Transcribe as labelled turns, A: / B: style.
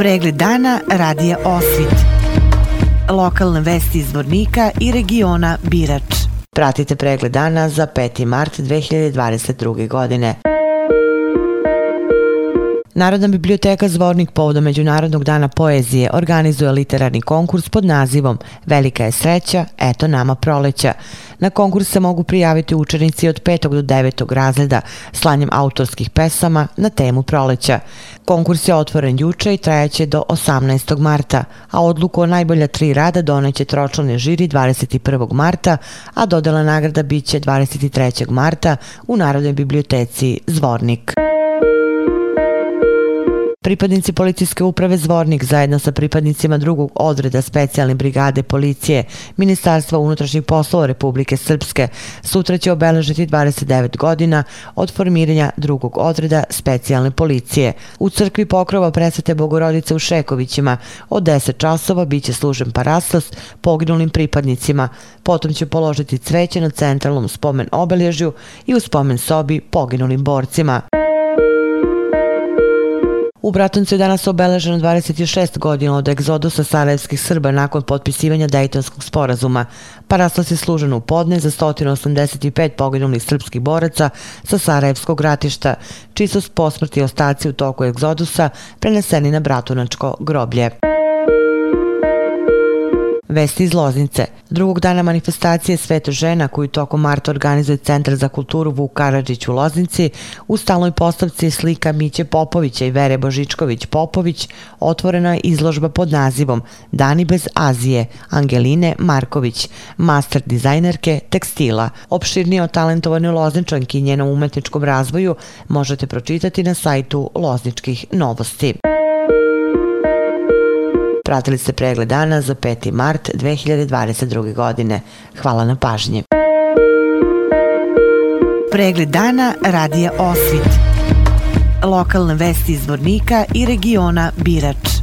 A: Pregled dana radija Osvit. Lokalne vesti iz Vornika i regiona Birač. Pratite pregled dana za 5. mart 2022. godine. Narodna biblioteka Zvornik povodom Međunarodnog dana poezije organizuje literarni konkurs pod nazivom Velika je sreća, eto nama proleća. Na konkurs se mogu prijaviti učenici od 5. do 9. razreda slanjem autorskih pesama na temu proleća. Konkurs je otvoren juče i trajaće do 18. marta, a odluku o najbolja tri rada doneće tročlane žiri 21. marta, a dodela nagrada biće 23. marta u Narodnoj biblioteci Zvornik. Pripadnici policijske uprave Zvornik zajedno sa pripadnicima drugog odreda specijalne brigade policije Ministarstva unutrašnjih poslova Republike Srpske sutra će obeležiti 29 godina od formiranja drugog odreda specijalne policije. U crkvi pokrova presvete Bogorodice u Šekovićima od 10 časova bit će služen parastas poginulim pripadnicima. Potom će položiti cveće na centralnom spomen obeležju i u spomen sobi poginulim borcima. U Bratuncu je danas obeleženo 26 godina od egzodusa sarajevskih Srba nakon potpisivanja Dejtonskog sporazuma. Parastos je služen u podne za 185 poginulih srpskih boraca sa Sarajevskog ratišta, čiji su posmrti ostaci u toku egzodusa preneseni na Bratunačko groblje. Vesti iz Loznice. Drugog dana manifestacije Sveto žena koju tokom marta organizuje Centar za kulturu Vuk Karadžić u Loznici u stalnoj postavci slika Miće Popovića i Vere Božičković Popović otvorena je izložba pod nazivom Dani bez Azije Angeline Marković, master dizajnerke tekstila. Opširnije o talentovanoj Lozničanki i njenom umetničkom razvoju možete pročitati na sajtu Lozničkih novosti. Pratili ste pregled dana za 5. mart 2022. godine. Hvala na pažnji. Pregled dana radija Osvit. Lokalne vesti iz Vornika i regiona Birač.